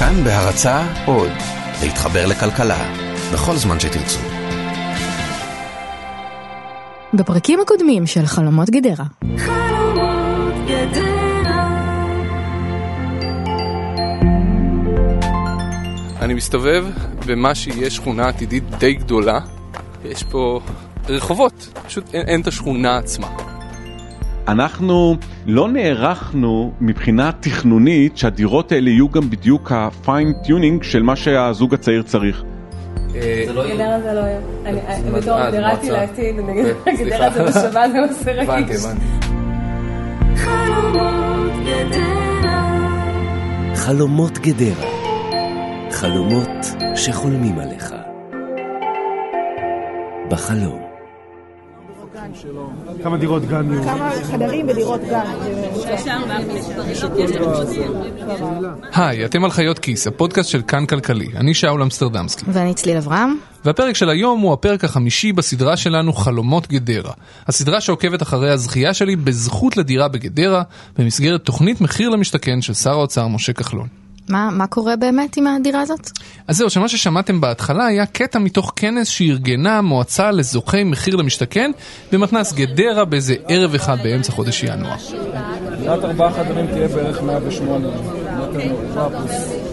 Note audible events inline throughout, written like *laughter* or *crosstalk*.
כאן בהרצה עוד, להתחבר לכלכלה, בכל זמן שתרצו. בפרקים הקודמים של חלומות גדרה. חלומות גדרה. אני מסתובב במה שיהיה שכונה עתידית די גדולה. יש פה רחובות, פשוט אין, אין את השכונה עצמה. אנחנו לא נערכנו מבחינה תכנונית שהדירות האלה יהיו גם בדיוק ה-fine tuning של מה שהזוג הצעיר צריך. גדרה זה לא יהיה. אני- אני בתור אה, גדרתי. לעתיד, אני אגיד, כן, *laughs* גדרה זה. בשבת, זה נושא רגיש. הבנתי. חלומות גדרה. חלומות שחולמים עליך. בחלום. כמה דירות גן יהיו? כמה חדרים בדירות גן. היי, אתם על חיות כיס, הפודקאסט של כאן כלכלי. אני שאול אמסטרדמסקי. ואני צליל אברהם. והפרק של היום הוא הפרק החמישי בסדרה שלנו חלומות גדרה. הסדרה שעוקבת אחרי הזכייה שלי בזכות לדירה בגדרה, במסגרת תוכנית מחיר למשתכן של שר האוצר משה כחלון. מה, מה קורה באמת עם הדירה הזאת? אז זהו, שמה ששמעתם בהתחלה היה קטע מתוך כנס שארגנה המועצה לזוכי מחיר למשתכן במתנ"ס גדרה באיזה ערב אחד באמצע חודש ינואר. דירת ארבעה חדרים תהיה בערך 108 מטר מרובע פלוס 13, 14, 13.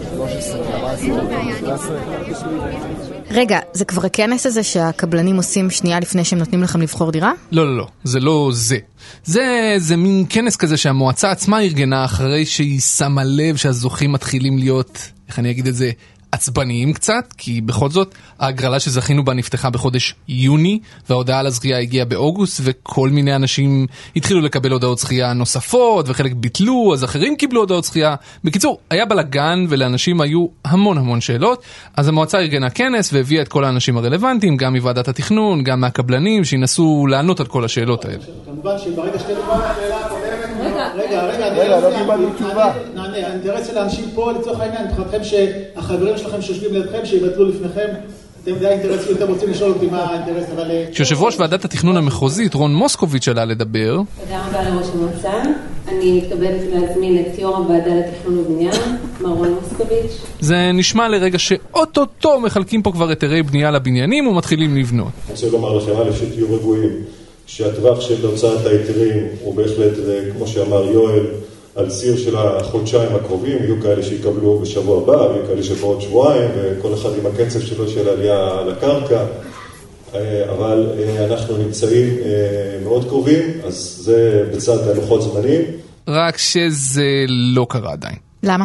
רגע, זה כבר הכנס הזה שהקבלנים עושים שנייה לפני שהם נותנים לכם לבחור דירה? לא, לא, לא, זה לא זה. זה, זה מין כנס כזה שהמועצה עצמה ארגנה אחרי שהיא שמה לב שהזוכים מתחילים להיות, איך אני אגיד את זה, עצבניים קצת, כי בכל זאת ההגרלה שזכינו בה נפתחה בחודש יוני, וההודעה על הזכייה הגיעה באוגוסט, וכל מיני אנשים התחילו לקבל הודעות זכייה נוספות, וחלק ביטלו, אז אחרים קיבלו הודעות זכייה. בקיצור, היה בלאגן ולאנשים היו המון המון שאלות, אז המועצה ארגנה כנס והביאה את כל האנשים הרלוונטיים, גם מוועדת התכנון, גם מהקבלנים, שינסו לענות על כל השאלות האלה. כמובן שברגע שאתם... רגע, רגע, רגע, לא קיבלנו תשובה. נענה, האינטרס של האנשים פה לצורך העניין, מבחינתכם שהחברים שלכם שיושבים לידכם, שיבטלו לפניכם, אתם אתם רוצים לשאול אותי מה האינטרס, אבל... אה, כשיושב ראש ועדת התכנון המחוזית, רון מוסקוביץ' עלה לדבר, תודה רבה לראש המועצה. אני מתכבדת להזמין את יו"ר הוועדה לתכנון ובנייה, מר רון מוסקוביץ'. זה נשמע לרגע שאו-טו-טו מחלקים פה כבר היתרי בנייה לבניינים ומתחילים לבנות. אני רוצה לומר לכם, א', שתהיו רגועים, שהטווח של הוצאת ההיתרים הוא בהחלט, אה, כמו שאמר יואל, על ציר של החודשיים הקרובים, יהיו כאלה שיקבלו בשבוע הבא, ויהיו כאלה שבעוד שבועיים, וכל אחד עם הקצב שלו של העלייה על הקרקע, אה, אבל אה, אנחנו נמצאים מאוד קרובים, אז זה בצד הלוחות זמנים. רק שזה לא קרה עדיין. למה?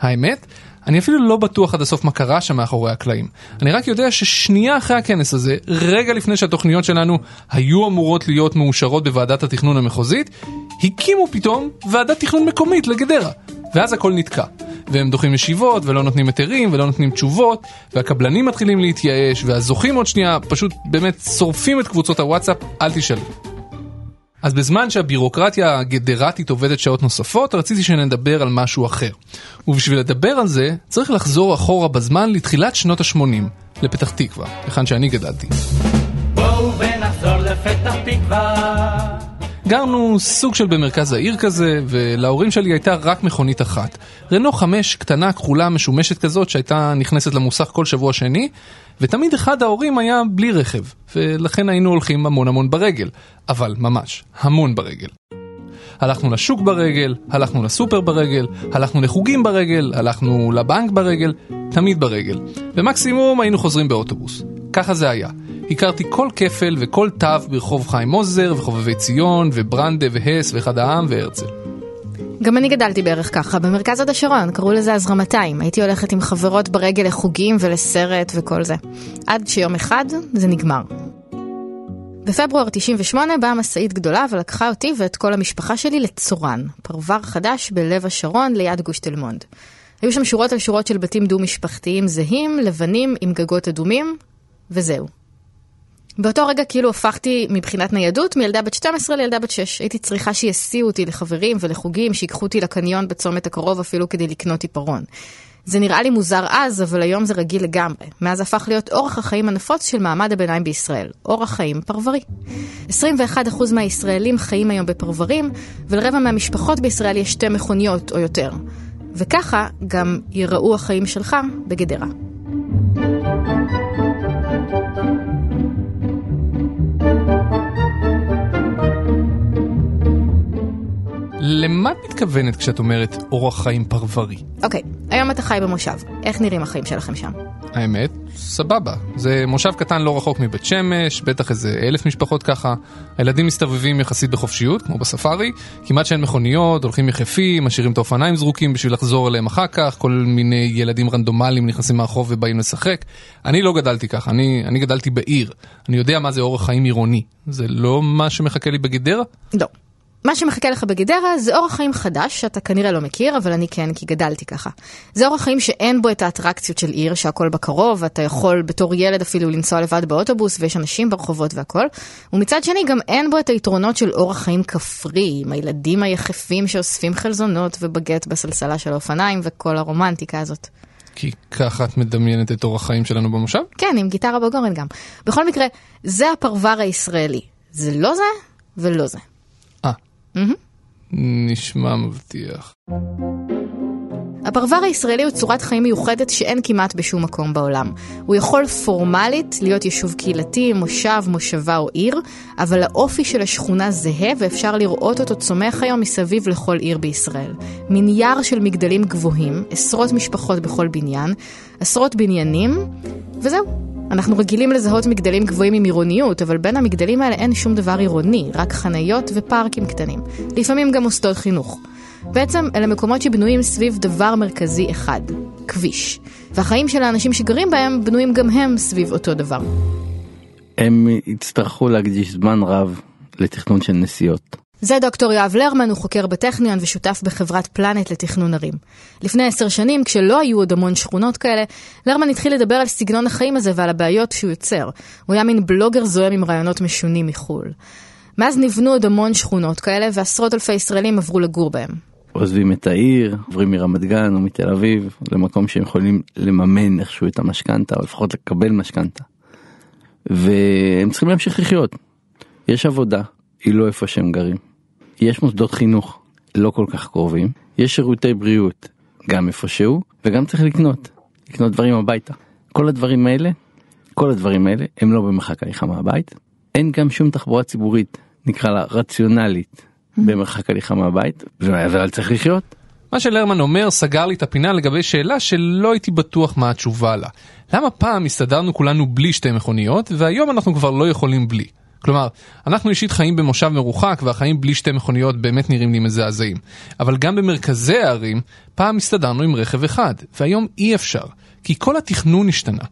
האמת, אני אפילו לא בטוח עד הסוף מה קרה שם מאחורי הקלעים. אני רק יודע ששנייה אחרי הכנס הזה, רגע לפני שהתוכניות שלנו היו אמורות להיות מאושרות בוועדת התכנון המחוזית, הקימו פתאום ועדת תכנון מקומית לגדרה. ואז הכל נתקע. והם דוחים ישיבות, ולא נותנים היתרים, ולא נותנים תשובות, והקבלנים מתחילים להתייאש, והזוכים עוד שנייה פשוט באמת שורפים את קבוצות הוואטסאפ, אל תשאלו. אז בזמן שהבירוקרטיה הגדרתית עובדת שעות נוספות, רציתי שנדבר על משהו אחר. ובשביל לדבר על זה, צריך לחזור אחורה בזמן לתחילת שנות ה-80, לפתח תקווה, היכן שאני גדלתי. בואו ונחזור לפתח תקווה. גרנו סוג של במרכז העיר כזה, ולהורים שלי הייתה רק מכונית אחת. רנו חמש קטנה, כחולה, משומשת כזאת, שהייתה נכנסת למוסך כל שבוע שני, ותמיד אחד ההורים היה בלי רכב, ולכן היינו הולכים המון המון ברגל. אבל ממש, המון ברגל. הלכנו לשוק ברגל, הלכנו לסופר ברגל, הלכנו לחוגים ברגל, הלכנו לבנק ברגל, תמיד ברגל. ומקסימום היינו חוזרים באוטובוס. ככה זה היה. הכרתי כל כפל וכל תו ברחוב חיים עוזר וחובבי ציון וברנדה והס ואחד העם והרצל. גם אני גדלתי בערך ככה, במרכז הוד השרון, קראו לזה הזרמתיים. הייתי הולכת עם חברות ברגל לחוגים ולסרט וכל זה. עד שיום אחד זה נגמר. בפברואר 98 באה משאית גדולה ולקחה אותי ואת כל המשפחה שלי לצורן, פרבר חדש בלב השרון ליד גוש תל מונד. היו שם שורות על שורות של בתים דו-משפחתיים זהים, לבנים עם גגות אדומים, וזהו. באותו רגע כאילו הפכתי מבחינת ניידות מילדה בת 12 לילדה בת 6. הייתי צריכה שיסיעו אותי לחברים ולחוגים, שיקחו אותי לקניון בצומת הקרוב אפילו כדי לקנות עיפרון. זה נראה לי מוזר אז, אבל היום זה רגיל לגמרי. מאז הפך להיות אורח החיים הנפוץ של מעמד הביניים בישראל. אורח חיים פרברי. 21% מהישראלים חיים היום בפרברים, ולרבע מהמשפחות בישראל יש שתי מכוניות או יותר. וככה גם ייראו החיים שלך בגדרה. למה את מתכוונת כשאת אומרת אורח חיים פרברי? אוקיי, היום אתה חי במושב. איך נראים החיים שלכם שם? האמת, סבבה. זה מושב קטן לא רחוק מבית שמש, בטח איזה אלף משפחות ככה. הילדים מסתובבים יחסית בחופשיות, כמו בספארי. כמעט שאין מכוניות, הולכים יחפים, משאירים את האופניים זרוקים בשביל לחזור אליהם אחר כך. כל מיני ילדים רנדומליים נכנסים מהרחוב ובאים לשחק. אני לא גדלתי ככה, אני, אני גדלתי בעיר. אני יודע מה זה אורח חיים עירוני. זה לא מה שמחכה לי בגדרה? לא. מה שמחכה לך בגדרה זה אורח חיים חדש שאתה כנראה לא מכיר, אבל אני כן, כי גדלתי ככה. זה אורח חיים שאין בו את האטרקציות של עיר, שהכל בקרוב, ואתה יכול בתור ילד אפילו לנסוע לבד באוטובוס, ויש אנשים ברחובות והכל. ומצד שני גם אין בו את היתרונות של אורח חיים כפרי, עם הילדים היחפים שאוספים חלזונות ובגט בסלסלה של האופניים, וכל הרומנטיקה הזאת. כי ככה את מדמיינת את אורח חיים שלנו במושב? כן, עם גיטרה בגורן גם. בכל מקרה, זה הפרבר הישראלי. זה לא זה ולא זה. נשמע מבטיח. הפרבר הישראלי הוא צורת חיים מיוחדת שאין כמעט בשום מקום בעולם. הוא יכול פורמלית להיות יישוב קהילתי, מושב, מושבה או עיר, אבל האופי של השכונה זהה ואפשר לראות אותו צומח היום מסביב לכל עיר בישראל. מין יער של מגדלים גבוהים, עשרות משפחות בכל בניין, עשרות בניינים, וזהו. אנחנו רגילים לזהות מגדלים גבוהים עם עירוניות, אבל בין המגדלים האלה אין שום דבר עירוני, רק חניות ופארקים קטנים. לפעמים גם מוסדות חינוך. בעצם אלה מקומות שבנויים סביב דבר מרכזי אחד, כביש. והחיים של האנשים שגרים בהם בנויים גם הם סביב אותו דבר. הם יצטרכו להקדיש זמן רב לתכנון של נסיעות. זה דוקטור יואב לרמן, הוא חוקר בטכניון ושותף בחברת פלנט לתכנון ערים. לפני עשר שנים, כשלא היו עוד המון שכונות כאלה, לרמן התחיל לדבר על סגנון החיים הזה ועל הבעיות שהוא יוצר. הוא היה מין בלוגר זוהם עם רעיונות משונים מחו"ל. מאז נבנו עוד המון שכונות כאלה, ועשרות אלפי ישראלים עברו לגור בהם. עוזבים את העיר, עוברים מרמת גן או מתל אביב למקום שהם יכולים לממן איכשהו את המשכנתה או לפחות לקבל משכנתה. והם צריכים להמשיך לחיות. יש עבודה, היא לא איפה שהם גרים. יש מוסדות חינוך, לא כל כך קרובים. יש שירותי בריאות, גם איפשהו, וגם צריך לקנות, לקנות דברים הביתה. כל הדברים האלה, כל הדברים האלה הם לא במרחק הליכה מהבית. אין גם שום תחבורה ציבורית, נקרא לה רציונלית, במרחק הליכה מהבית, אבל צריך לחיות. מה שלרמן אומר סגר לי את הפינה לגבי שאלה שלא הייתי בטוח מה התשובה לה. למה פעם הסתדרנו כולנו בלי שתי מכוניות, והיום אנחנו כבר לא יכולים בלי? כלומר, אנחנו אישית חיים במושב מרוחק, והחיים בלי שתי מכוניות באמת נראים לי מזעזעים. אבל גם במרכזי הערים, פעם הסתדרנו עם רכב אחד, והיום אי אפשר, כי כל התכנון השתנה.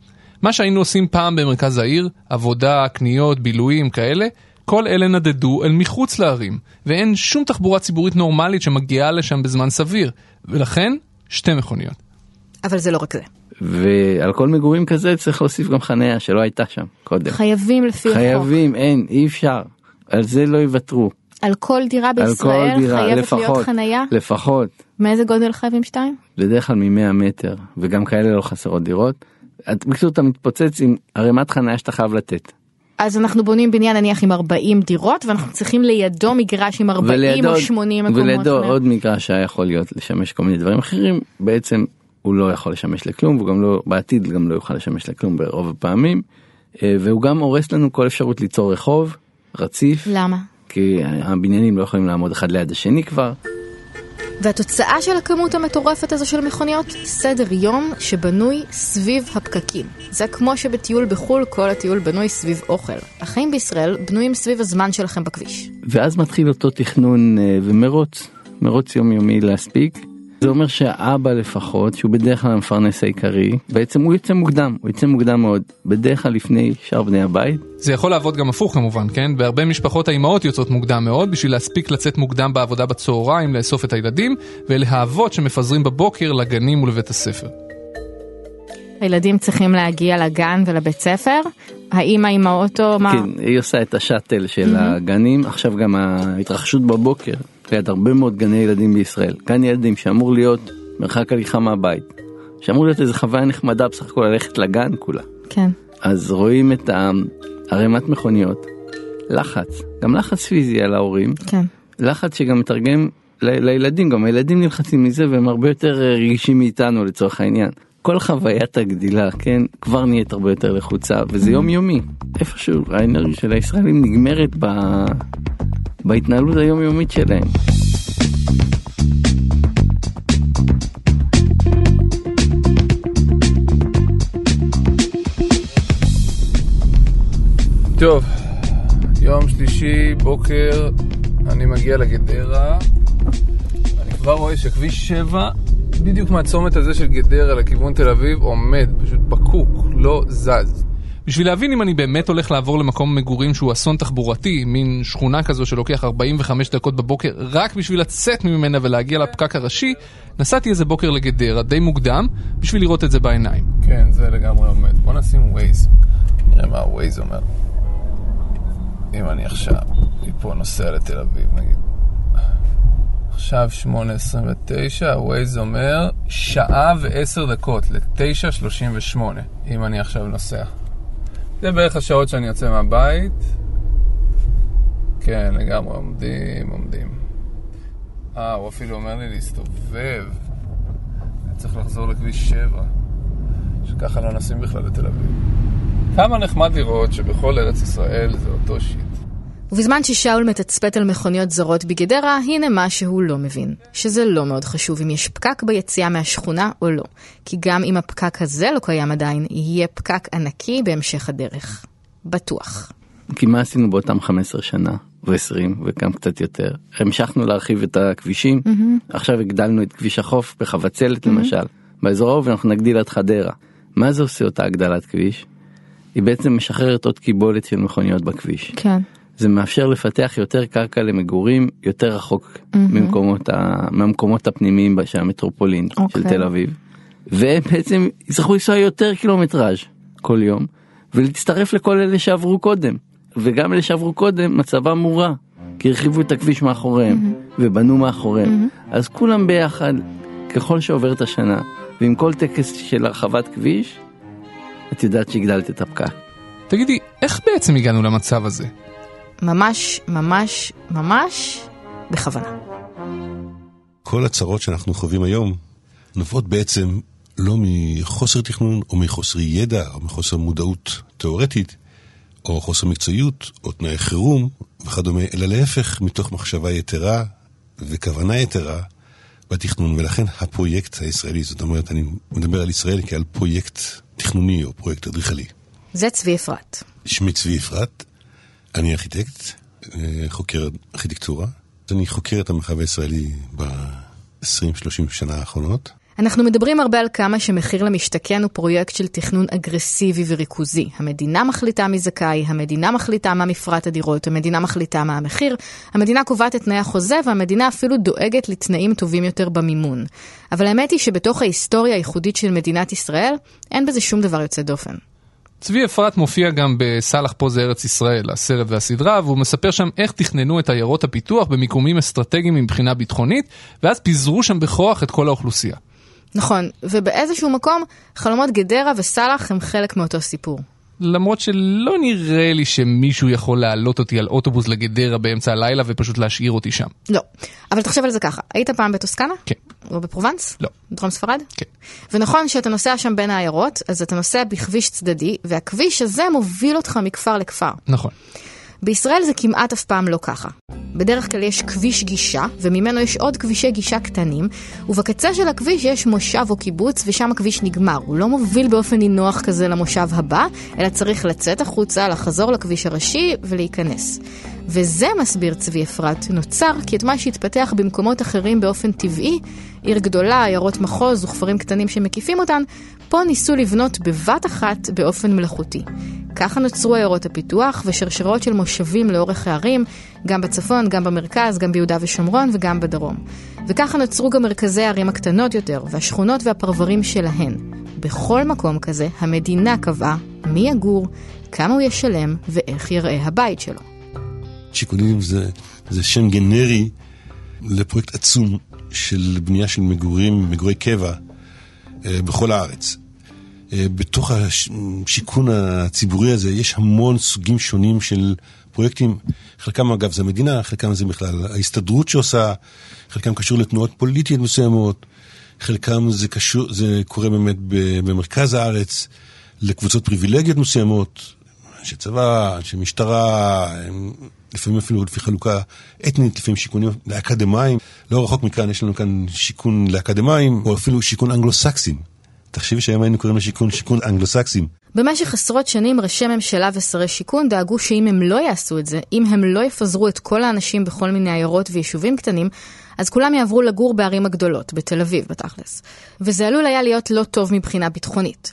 מה שהיינו עושים פעם במרכז העיר, עבודה, קניות, בילויים, כאלה, כל אלה נדדו אל מחוץ לערים, ואין שום תחבורה ציבורית נורמלית שמגיעה לשם בזמן סביר, ולכן, שתי מכוניות. אבל זה לא רק זה. ועל כל מגורים כזה צריך להוסיף גם חניה שלא הייתה שם קודם. חייבים לפי החוק. חייבים, אין, אי אפשר. על זה לא יוותרו. על כל דירה על כל בישראל דירה, חייבת לפחות, להיות חנייה? לפחות. מאיזה גודל חייבים שתיים? בדרך כלל מ-100 מטר, וגם כאלה לא חסרות דירות. את- בקיצור אתה מתפוצץ עם ערימת חניה שאתה חייב לתת. אז אנחנו בונים בניין נניח עם 40 דירות ואנחנו צריכים לידו מגרש עם 40 ולידו או עוד- 80 מקומות. ולידו חניה. עוד מגרש שהיה יכול להיות לשמש כל מיני דברים אחרים, בעצם הוא לא יכול לשמש לכלום, והוא גם לא, בעתיד גם לא יוכל לשמש לכלום ברוב הפעמים. אה, והוא גם הורס לנו כל אפשרות ליצור רחוב רציף, למה? כי הבניינים לא יכולים לעמוד אחד ליד השני כבר. והתוצאה של הכמות המטורפת הזו של מכוניות, סדר יום שבנוי סביב הפקקים. זה כמו שבטיול בחו"ל כל הטיול בנוי סביב אוכל. החיים בישראל בנויים סביב הזמן שלכם בכביש. ואז מתחיל אותו תכנון אה, ומרוץ, מרוץ יומיומי להספיק. זה אומר שהאבא לפחות, שהוא בדרך כלל המפרנס העיקרי, בעצם הוא יוצא מוקדם, הוא יוצא מוקדם מאוד, בדרך כלל לפני שאר בני הבית. זה יכול לעבוד גם הפוך כמובן, כן? בהרבה משפחות האימהות יוצאות מוקדם מאוד בשביל להספיק לצאת מוקדם בעבודה בצהריים, לאסוף את הילדים, ואלה האבות שמפזרים בבוקר לגנים ולבית הספר. הילדים צריכים להגיע לגן ולבית ספר, האמא עם האוטו, מה? כן, היא עושה את השאטל של הגנים, עכשיו גם ההתרחשות בבוקר, ליד הרבה מאוד גני ילדים בישראל, גן ילדים שאמור להיות מרחק הליכה מהבית, שאמור להיות איזה חוויה נחמדה בסך הכל ללכת לגן כולה. כן. אז רואים את הערימת מכוניות, לחץ, גם לחץ פיזי על ההורים, כן. לחץ שגם מתרגם ל- לילדים, גם הילדים נלחצים מזה והם הרבה יותר אה, רגישים מאיתנו לצורך העניין. כל חוויית הגדילה, כן, כבר נהיית הרבה יותר לחוצה, וזה יומיומי. איפשהו האנרגיה של הישראלים נגמרת ב... בהתנהלות היומיומית שלהם. טוב, יום שלישי, בוקר, אני מגיע לגדרה. אני כבר רואה שכביש 7, בדיוק מהצומת הזה של גדרה לכיוון תל אביב, עומד, פשוט פקוק, לא זז. בשביל להבין אם אני באמת הולך לעבור למקום מגורים שהוא אסון תחבורתי, מין שכונה כזו שלוקח 45 דקות בבוקר רק בשביל לצאת ממנה ולהגיע לפקק הראשי, נסעתי איזה בוקר לגדרה, די מוקדם, בשביל לראות את זה בעיניים. כן, זה לגמרי עומד. בוא נשים ווייז, נראה מה הווייז אומר. אם אני עכשיו מפה נוסע לתל אביב, נגיד. עכשיו 8.29, הווייז אומר שעה ועשר דקות, ל-9.38, אם אני עכשיו נוסע. זה בערך השעות שאני יוצא מהבית. כן, לגמרי, עומדים, עומדים. אה, הוא אפילו אומר לי להסתובב. אני צריך לחזור לכביש 7, שככה לא נסעים בכלל לתל אביב. כמה נחמד לראות שבכל ארץ ישראל זה אותו שיט. ובזמן ששאול מתצפת על מכוניות זרות בגדרה, הנה מה שהוא לא מבין. שזה לא מאוד חשוב אם יש פקק ביציאה מהשכונה או לא. כי גם אם הפקק הזה לא קיים עדיין, יהיה פקק ענקי בהמשך הדרך. בטוח. כי מה עשינו באותם 15 שנה ו-20 וגם קצת יותר? המשכנו להרחיב את הכבישים, מהמם. עכשיו הגדלנו את כביש החוף בחבצלת למשל, באזור ההוא ואנחנו נגדיל עד חדרה. מה זה עושה אותה הגדלת כביש? היא בעצם משחררת עוד קיבולת של מכוניות בכביש. כן. זה מאפשר לפתח יותר קרקע למגורים יותר רחוק מהמם. ממקומות ה... מהמקומות הפנימיים של המטרופולין של אוקיי. תל אביב. והם בעצם יצטרכו לנסוע יותר קילומטראז' כל יום ולהצטרף לכל אלה שעברו קודם. וגם אלה שעברו קודם מצבם מורע כי הרחיבו את הכביש מאחוריהם ובנו מאחוריהם. אז כולם ביחד ככל שעוברת השנה ועם כל טקס של הרחבת כביש את יודעת שהגדלת את הפקק. תגידי, איך בעצם הגענו למצב הזה? ממש, ממש, ממש בכוונה. כל הצרות שאנחנו חווים היום נובעות בעצם לא מחוסר תכנון או מחוסר ידע או מחוסר מודעות תיאורטית או חוסר מקצועיות או תנאי חירום וכדומה, אלא להפך מתוך מחשבה יתרה וכוונה יתרה בתכנון ולכן הפרויקט הישראלי, זאת אומרת אני מדבר על ישראל כעל פרויקט תכנוני או פרויקט אדריכלי. זה צבי אפרת. שמי צבי אפרת, אני ארכיטקט, אה, חוקר ארכיטקטורה. אני חוקר את המרחב הישראלי ב-20-30 שנה האחרונות. אנחנו מדברים הרבה על כמה שמחיר למשתכן הוא פרויקט של תכנון אגרסיבי וריכוזי. המדינה מחליטה מי זכאי, המדינה מחליטה מה מפרט הדירות, המדינה מחליטה מה המחיר, המדינה קובעת את תנאי החוזה והמדינה אפילו דואגת לתנאים טובים יותר במימון. אבל האמת היא שבתוך ההיסטוריה הייחודית של מדינת ישראל, אין בזה שום דבר יוצא דופן. צבי אפרת מופיע גם בסאלח פה זה ארץ ישראל, הסרט והסדרה, והוא מספר שם איך תכננו את עיירות הפיתוח במיקומים אסטרטגיים מבחינה ביטחונית, ואז פיזרו שם בכוח את כל האוכלוסייה. נכון, ובאיזשהו מקום, חלומות גדרה וסאלח הם חלק מאותו סיפור. למרות שלא נראה לי שמישהו יכול להעלות אותי על אוטובוס לגדרה באמצע הלילה ופשוט להשאיר אותי שם. לא, אבל תחשב על זה ככה, היית פעם בטוסקנה? כן. או בפרובנס? לא. בדרום ספרד? כן. ונכון שאתה נוסע שם בין העיירות, אז אתה נוסע בכביש צדדי, והכביש הזה מוביל אותך מכפר לכפר. נכון. בישראל זה כמעט אף פעם לא ככה. בדרך כלל יש כביש גישה, וממנו יש עוד כבישי גישה קטנים, ובקצה של הכביש יש מושב או קיבוץ, ושם הכביש נגמר. הוא לא מוביל באופן נינוח כזה למושב הבא, אלא צריך לצאת החוצה, לחזור לכביש הראשי ולהיכנס. וזה, מסביר צבי אפרת, נוצר כי את מה שהתפתח במקומות אחרים באופן טבעי, עיר גדולה, עיירות מחוז וכפרים קטנים שמקיפים אותן, פה ניסו לבנות בבת אחת באופן מלאכותי. ככה נוצרו עיירות הפיתוח ושרשרות של מושבים לאורך הערים, גם בצפון, גם במרכז, גם ביהודה ושומרון וגם בדרום. וככה נוצרו גם מרכזי הערים הקטנות יותר, והשכונות והפרברים שלהן. בכל מקום כזה, המדינה קבעה מי יגור, כמה הוא ישלם ואיך יראה הבית שלו. שיכונים זה, זה שם גנרי לפרויקט עצום של בנייה של מגורים, מגורי קבע אה, בכל הארץ. בתוך השיכון הציבורי הזה יש המון סוגים שונים של פרויקטים, חלקם אגב זה המדינה, חלקם זה בכלל ההסתדרות שעושה, חלקם קשור לתנועות פוליטיות מסוימות, חלקם זה קשור, זה קורה באמת במרכז הארץ, לקבוצות פריבילגיות מסוימות, אנשי צבא, אנשי משטרה, לפעמים אפילו לפי חלוקה אתנית, לפעמים שיכונים לאקדמאים. לא רחוק מכאן יש לנו כאן שיכון לאקדמאים, או אפילו שיכון אנגלו-סקסים. תחשבי שהיום היינו קוראים לשיכון שיכון אנגלו-סקסים. במשך עשרות שנים ראשי ממשלה ושרי שיכון דאגו שאם הם לא יעשו את זה, אם הם לא יפזרו את כל האנשים בכל מיני עיירות ויישובים קטנים, אז כולם יעברו לגור בערים הגדולות, בתל אביב בתכלס. וזה עלול היה להיות לא טוב מבחינה ביטחונית.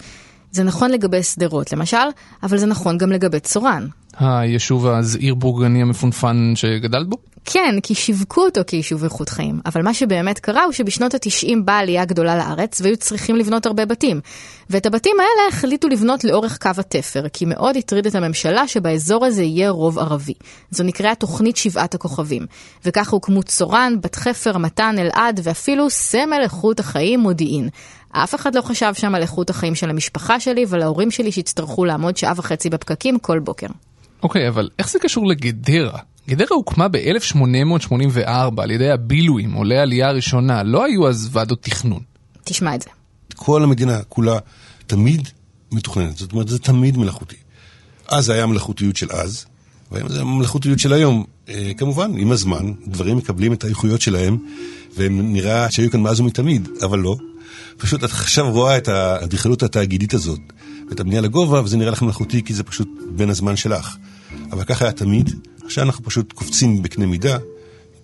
זה נכון לגבי שדרות למשל, אבל זה נכון גם לגבי צורן. היישוב הזעיר בורגני המפונפן שגדלת בו? כן, כי שיווקו אותו כיישוב איכות חיים, אבל מה שבאמת קרה הוא שבשנות ה-90 באה עלייה גדולה לארץ והיו צריכים לבנות הרבה בתים. ואת הבתים האלה החליטו לבנות לאורך קו התפר, כי מאוד הטריד את הממשלה שבאזור הזה יהיה רוב ערבי. זו נקראה תוכנית שבעת הכוכבים. וככה הוקמו צורן, בת חפר, מתן, אלעד ואפילו סמל איכות החיים מודיעין. אף אחד לא חשב שם על איכות החיים של המשפחה שלי ועל ההורים שלי שיצטרכו לעמוד שעה וחצי בפקקים כל בוקר. אוקיי, אבל איך זה קשור לגדרה? גדרה הוקמה ב-1884 על ידי הבילויים, עולי העלייה הראשונה, לא היו אז ועדות תכנון. תשמע את זה. כל המדינה כולה תמיד מתוכננת, זאת אומרת זה תמיד מלאכותי. אז זה היה המלאכותיות של אז, והיום זה המלאכותיות של היום. אה, כמובן, עם הזמן, דברים מקבלים את האיכויות שלהם, ונראה שהיו כאן מאז ומתמיד, אבל לא. פשוט את עכשיו רואה את האדריכלות התאגידית הזאת, ואת הבנייה לגובה, וזה נראה לך מלאכותי כי זה פשוט בין הזמן שלך. אבל ככה היה תמיד, עכשיו אנחנו פשוט קופצים בקנה מידה,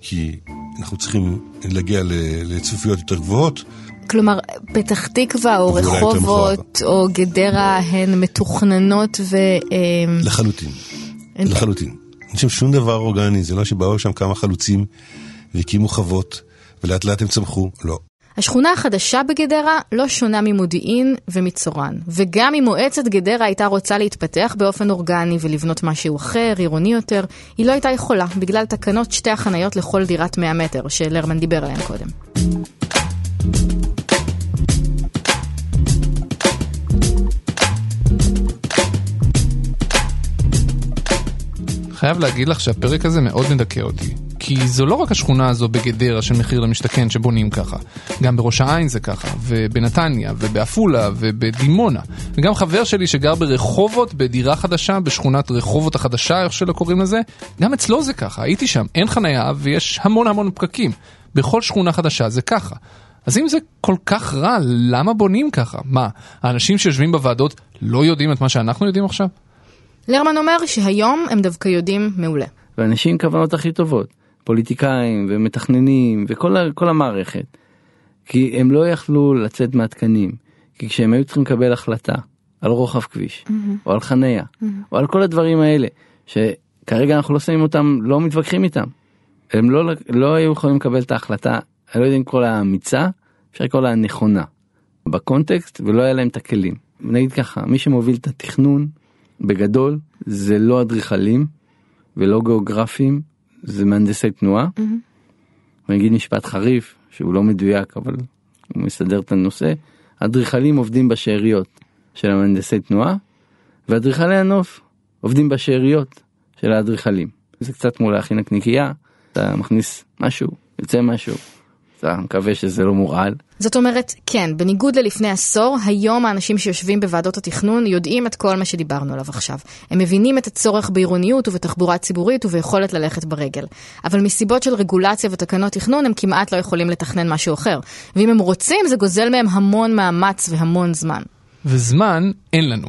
כי אנחנו צריכים להגיע ל- לצפיפויות יותר גבוהות. כלומר, פתח תקווה או רחובות או גדרה הן מתוכננות ו... לחלוטין. לחלוטין. אין שם שום דבר אורגני, זה לא שבאו שם כמה חלוצים והקימו חוות, ולאט לאט הם צמחו, לא. השכונה החדשה בגדרה לא שונה ממודיעין ומצורן, וגם אם מועצת גדרה הייתה רוצה להתפתח באופן אורגני ולבנות משהו אחר, עירוני יותר, היא לא הייתה יכולה, בגלל תקנות שתי החניות לכל דירת 100 מטר, שלרמן דיבר עליהן קודם. חייב להגיד לך שהפרק הזה מאוד מדכא אותי. כי זו לא רק השכונה הזו בגדרה של מחיר למשתכן שבונים ככה. גם בראש העין זה ככה, ובנתניה, ובעפולה, ובדימונה. וגם חבר שלי שגר ברחובות, בדירה חדשה, בשכונת רחובות החדשה, איך שלא קוראים לזה, גם אצלו זה ככה, הייתי שם, אין חנייה ויש המון המון פקקים. בכל שכונה חדשה זה ככה. אז אם זה כל כך רע, למה בונים ככה? מה, האנשים שיושבים בוועדות לא יודעים את מה שאנחנו יודעים עכשיו? לרמן אומר שהיום הם דווקא יודעים מעולה. ואנשים עם כוונות הכי טובות, פוליטיקאים ומתכננים וכל כל המערכת. כי הם לא יכלו לצאת מהתקנים, כי כשהם היו צריכים לקבל החלטה על רוחב כביש, או על חניה, או על כל הדברים האלה, שכרגע אנחנו לא שמים אותם, לא מתווכחים איתם. הם לא, לא היו יכולים לקבל את ההחלטה, אני לא יודע אם לקרוא לה אמיצה, אפשר לקרוא לה נכונה, בקונטקסט, ולא היה להם את הכלים. נגיד ככה, מי שמוביל את התכנון, בגדול, זה לא אדריכלים ולא גיאוגרפים, זה מהנדסי תנועה. ואני אגיד משפט חריף, שהוא לא מדויק, אבל הוא מסדר את הנושא. אדריכלים עובדים בשאריות של המהנדסי תנועה, ואדריכלי הנוף עובדים בשאריות של האדריכלים. זה קצת כמו להכין נקניקייה, אתה מכניס משהו, יוצא משהו, אתה מקווה שזה לא מורעל. זאת אומרת, כן, בניגוד ללפני עשור, היום האנשים שיושבים בוועדות התכנון יודעים את כל מה שדיברנו עליו עכשיו. הם מבינים את הצורך בעירוניות ובתחבורה ציבורית וביכולת ללכת ברגל. אבל מסיבות של רגולציה ותקנות תכנון הם כמעט לא יכולים לתכנן משהו אחר. ואם הם רוצים, זה גוזל מהם המון מאמץ והמון זמן. וזמן אין לנו.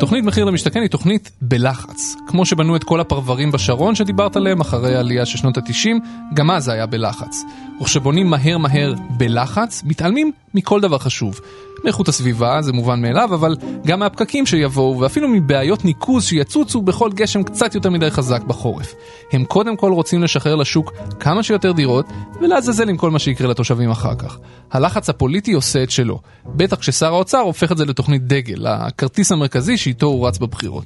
תוכנית מחיר למשתכן היא תוכנית בלחץ. כמו שבנו את כל הפרברים בשרון שדיברת עליהם אחרי העלייה של שנות ה-90, גם אז זה היה בלחץ. וכשבונים מהר מהר בלחץ, מתעלמים מכל דבר חשוב. מאיכות הסביבה, זה מובן מאליו, אבל גם מהפקקים שיבואו, ואפילו מבעיות ניקוז שיצוצו בכל גשם קצת יותר מדי חזק בחורף. הם קודם כל רוצים לשחרר לשוק כמה שיותר דירות, ולעזאזל עם כל מה שיקרה לתושבים אחר כך. הלחץ הפוליטי עושה את שלו. בטח כששר האוצר הופך את זה לתוכנית דגל, הכרטיס המרכזי שאיתו הוא רץ בבחירות.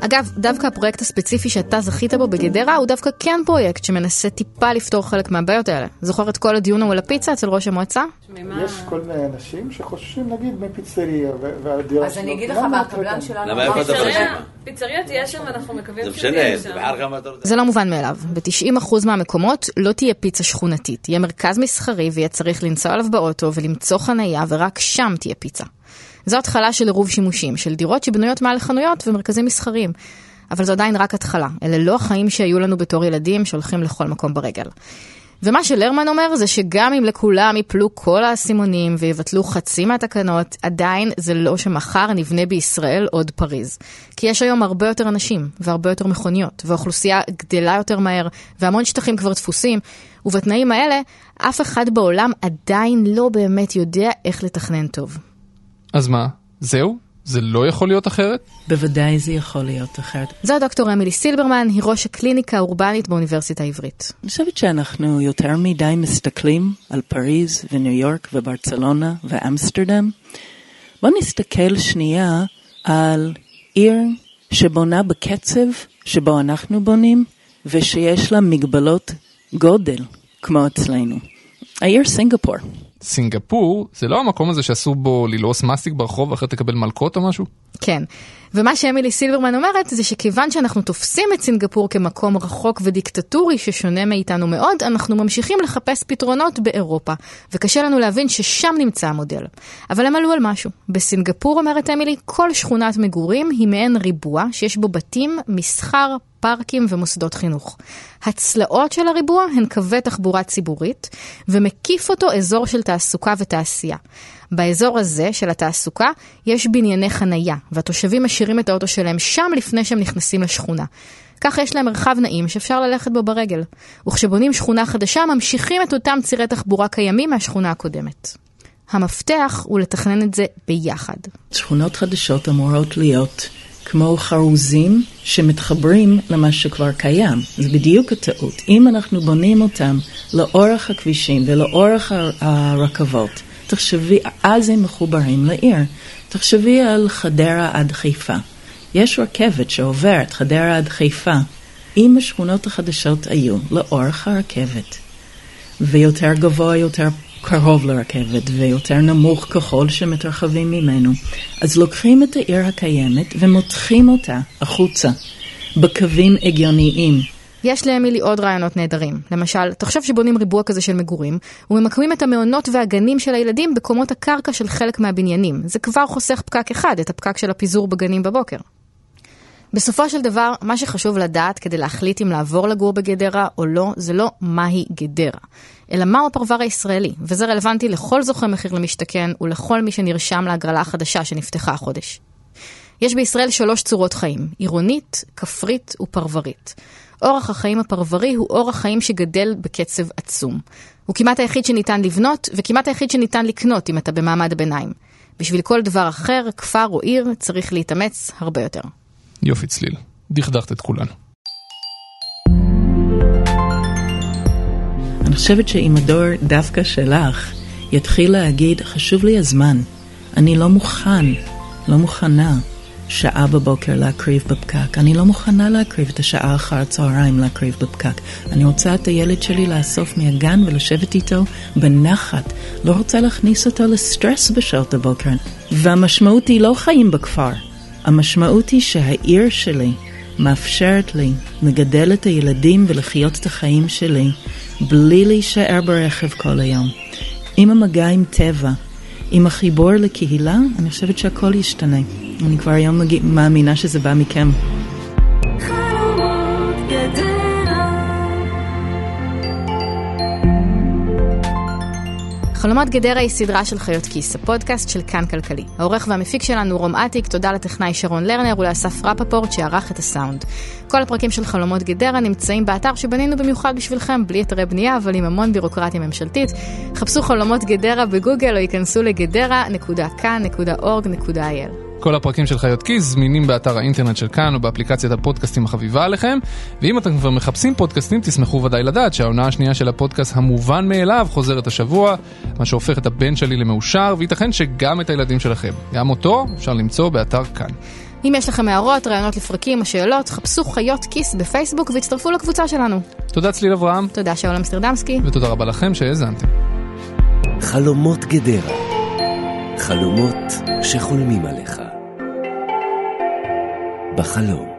אגב, דווקא הפרויקט הספציפי שאתה זכית בו בגדרה הוא דווקא כן פרויקט שמנסה טיפה לפתור חלק מהבעיות האלה. זוכר את כל הדיון ההוא על הפיצה אצל ראש המועצה? יש כל מיני אנשים שחוששים נגיד מפיצריה והדירה אז אני אגיד לך למה מה, הקבלן? שלנו... למה איפה אתה פיצריה- פיצריה תהיה שם, אנחנו מקווים זה שתהיה שם. זה לא מובן מאליו. ב-90% מהמקומות לא תהיה פיצה שכונתית. יהיה מרכז מסחרי ויהיה צריך לנסוע עליו באוטו ולמצוא חנייה ורק שם תהיה פיצה. זו התחלה של עירוב שימושים, של דירות שבנויות מעל חנויות ומרכזים מסחריים. אבל זו עדיין רק התחלה. אלה לא החיים שהיו לנו בתור ילדים שהולכים לכל מקום ברגל. ומה שלרמן אומר זה שגם אם לכולם יפלו כל האסימונים ויבטלו חצי מהתקנות, עדיין זה לא שמחר נבנה בישראל עוד פריז. כי יש היום הרבה יותר אנשים והרבה יותר מכוניות, והאוכלוסייה גדלה יותר מהר, והמון שטחים כבר דפוסים, ובתנאים האלה אף אחד בעולם עדיין לא באמת יודע איך לתכנן טוב. אז מה, זהו? זה לא יכול להיות אחרת? בוודאי זה יכול להיות אחרת. זו דוקטור אמילי סילברמן, היא ראש הקליניקה האורבנית באוניברסיטה העברית. אני חושבת שאנחנו יותר מדי מסתכלים על פריז וניו יורק וברצלונה ואמסטרדם. בואו נסתכל שנייה על עיר שבונה בקצב שבו אנחנו בונים ושיש לה מגבלות גודל כמו אצלנו. העיר סינגפור. סינגפור זה לא המקום הזה שאסור בו ללעוס מסטיק ברחוב ואחרי תקבל מלקות או משהו? כן. ומה שאמילי סילברמן אומרת זה שכיוון שאנחנו תופסים את סינגפור כמקום רחוק ודיקטטורי ששונה מאיתנו מאוד, אנחנו ממשיכים לחפש פתרונות באירופה, וקשה לנו להבין ששם נמצא המודל. אבל הם עלו על משהו. בסינגפור, אומרת אמילי, כל שכונת מגורים היא מעין ריבוע שיש בו בתים, מסחר, פארקים ומוסדות חינוך. הצלעות של הריבוע הן קווי תחבורה ציבורית, ומקיף אותו אזור של תעסוקה ותעשייה. באזור הזה של התעסוקה יש בנייני חנייה, והתושבים משאירים את האוטו שלהם שם לפני שהם נכנסים לשכונה. ככה יש להם מרחב נעים שאפשר ללכת בו ברגל. וכשבונים שכונה חדשה, ממשיכים את אותם צירי תחבורה קיימים מהשכונה הקודמת. המפתח הוא לתכנן את זה ביחד. שכונות חדשות אמורות להיות כמו חרוזים שמתחברים למה שכבר קיים. זה בדיוק הטעות. אם אנחנו בונים אותם לאורך הכבישים ולאורך הר- הרכבות, תחשבי, אז הם מחוברים לעיר. תחשבי על חדרה עד חיפה. יש רכבת שעוברת חדרה עד חיפה. אם השכונות החדשות היו לאורך הרכבת, ויותר גבוה, יותר קרוב לרכבת, ויותר נמוך ככל שמתרחבים ממנו, אז לוקחים את העיר הקיימת ומותחים אותה החוצה, בקווים הגיוניים. יש לאמילי עוד רעיונות נהדרים. למשל, תחשוב שבונים ריבוע כזה של מגורים, וממקמים את המעונות והגנים של הילדים בקומות הקרקע של חלק מהבניינים. זה כבר חוסך פקק אחד, את הפקק של הפיזור בגנים בבוקר. בסופו של דבר, מה שחשוב לדעת כדי להחליט אם לעבור לגור בגדרה או לא, זה לא מהי גדרה, אלא מהו הפרבר הישראלי, וזה רלוונטי לכל זוכה מחיר למשתכן ולכל מי שנרשם להגרלה החדשה שנפתחה החודש. יש בישראל שלוש צורות חיים, עירונית, כפרית ופרברית. אורח החיים הפרברי הוא אורח חיים שגדל בקצב עצום. הוא כמעט היחיד שניתן לבנות, וכמעט היחיד שניתן לקנות אם אתה במעמד הביניים. בשביל כל דבר אחר, כפר או עיר, צריך להתאמץ הרבה יותר. יופי צליל, דכדכת את כולנו. אני חושבת שאם הדור דווקא שלך יתחיל להגיד, חשוב לי הזמן, אני לא מוכן, לא מוכנה שעה בבוקר להקריב בפקק, אני לא מוכנה להקריב את השעה אחר הצהריים להקריב בפקק, אני רוצה את הילד שלי לאסוף מהגן ולשבת איתו בנחת, לא רוצה להכניס אותו לסטרס בשעות הבוקר, והמשמעות היא לא חיים בכפר, המשמעות היא שהעיר שלי מאפשרת לי לגדל את הילדים ולחיות את החיים שלי בלי להישאר ברכב כל היום. עם המגע עם טבע, עם החיבור לקהילה, אני חושבת שהכל ישתנה. אני כבר היום מגיע, מאמינה שזה בא מכם. חלומות גדרה חלומות גדרה היא סדרה של חיות כיס, הפודקאסט של כאן כלכלי. העורך והמפיק שלנו רום אטיק, תודה לטכנאי שרון לרנר ולאסף רפפורט שערך את הסאונד. כל הפרקים של חלומות גדרה נמצאים באתר שבנינו במיוחד בשבילכם, בלי היתרי בנייה, אבל עם המון בירוקרטיה ממשלתית. חפשו חלומות גדרה בגוגל או ייכנסו לגדרה.כאן.org.il. כל הפרקים של חיות כיס זמינים באתר האינטרנט של כאן או באפליקציית הפודקאסטים החביבה עליכם. ואם אתם כבר מחפשים פודקאסטים, תשמחו ודאי לדעת שהעונה השנייה של הפודקאסט המובן מאליו חוזרת השבוע, מה שהופך את הבן שלי למאושר, וייתכן שגם את הילדים שלכם. גם אותו אפשר למצוא באתר כאן. אם יש לכם הערות, רעיונות לפרקים או שאלות, חפשו חיות כיס בפייסבוק והצטרפו לקבוצה שלנו. תודה צליל אברהם. תודה שאול אמסטרדמסקי. ותודה רבה לכם שהאזנתם. חלומות גדרה. חלומות שחולמים עליך. בחלום.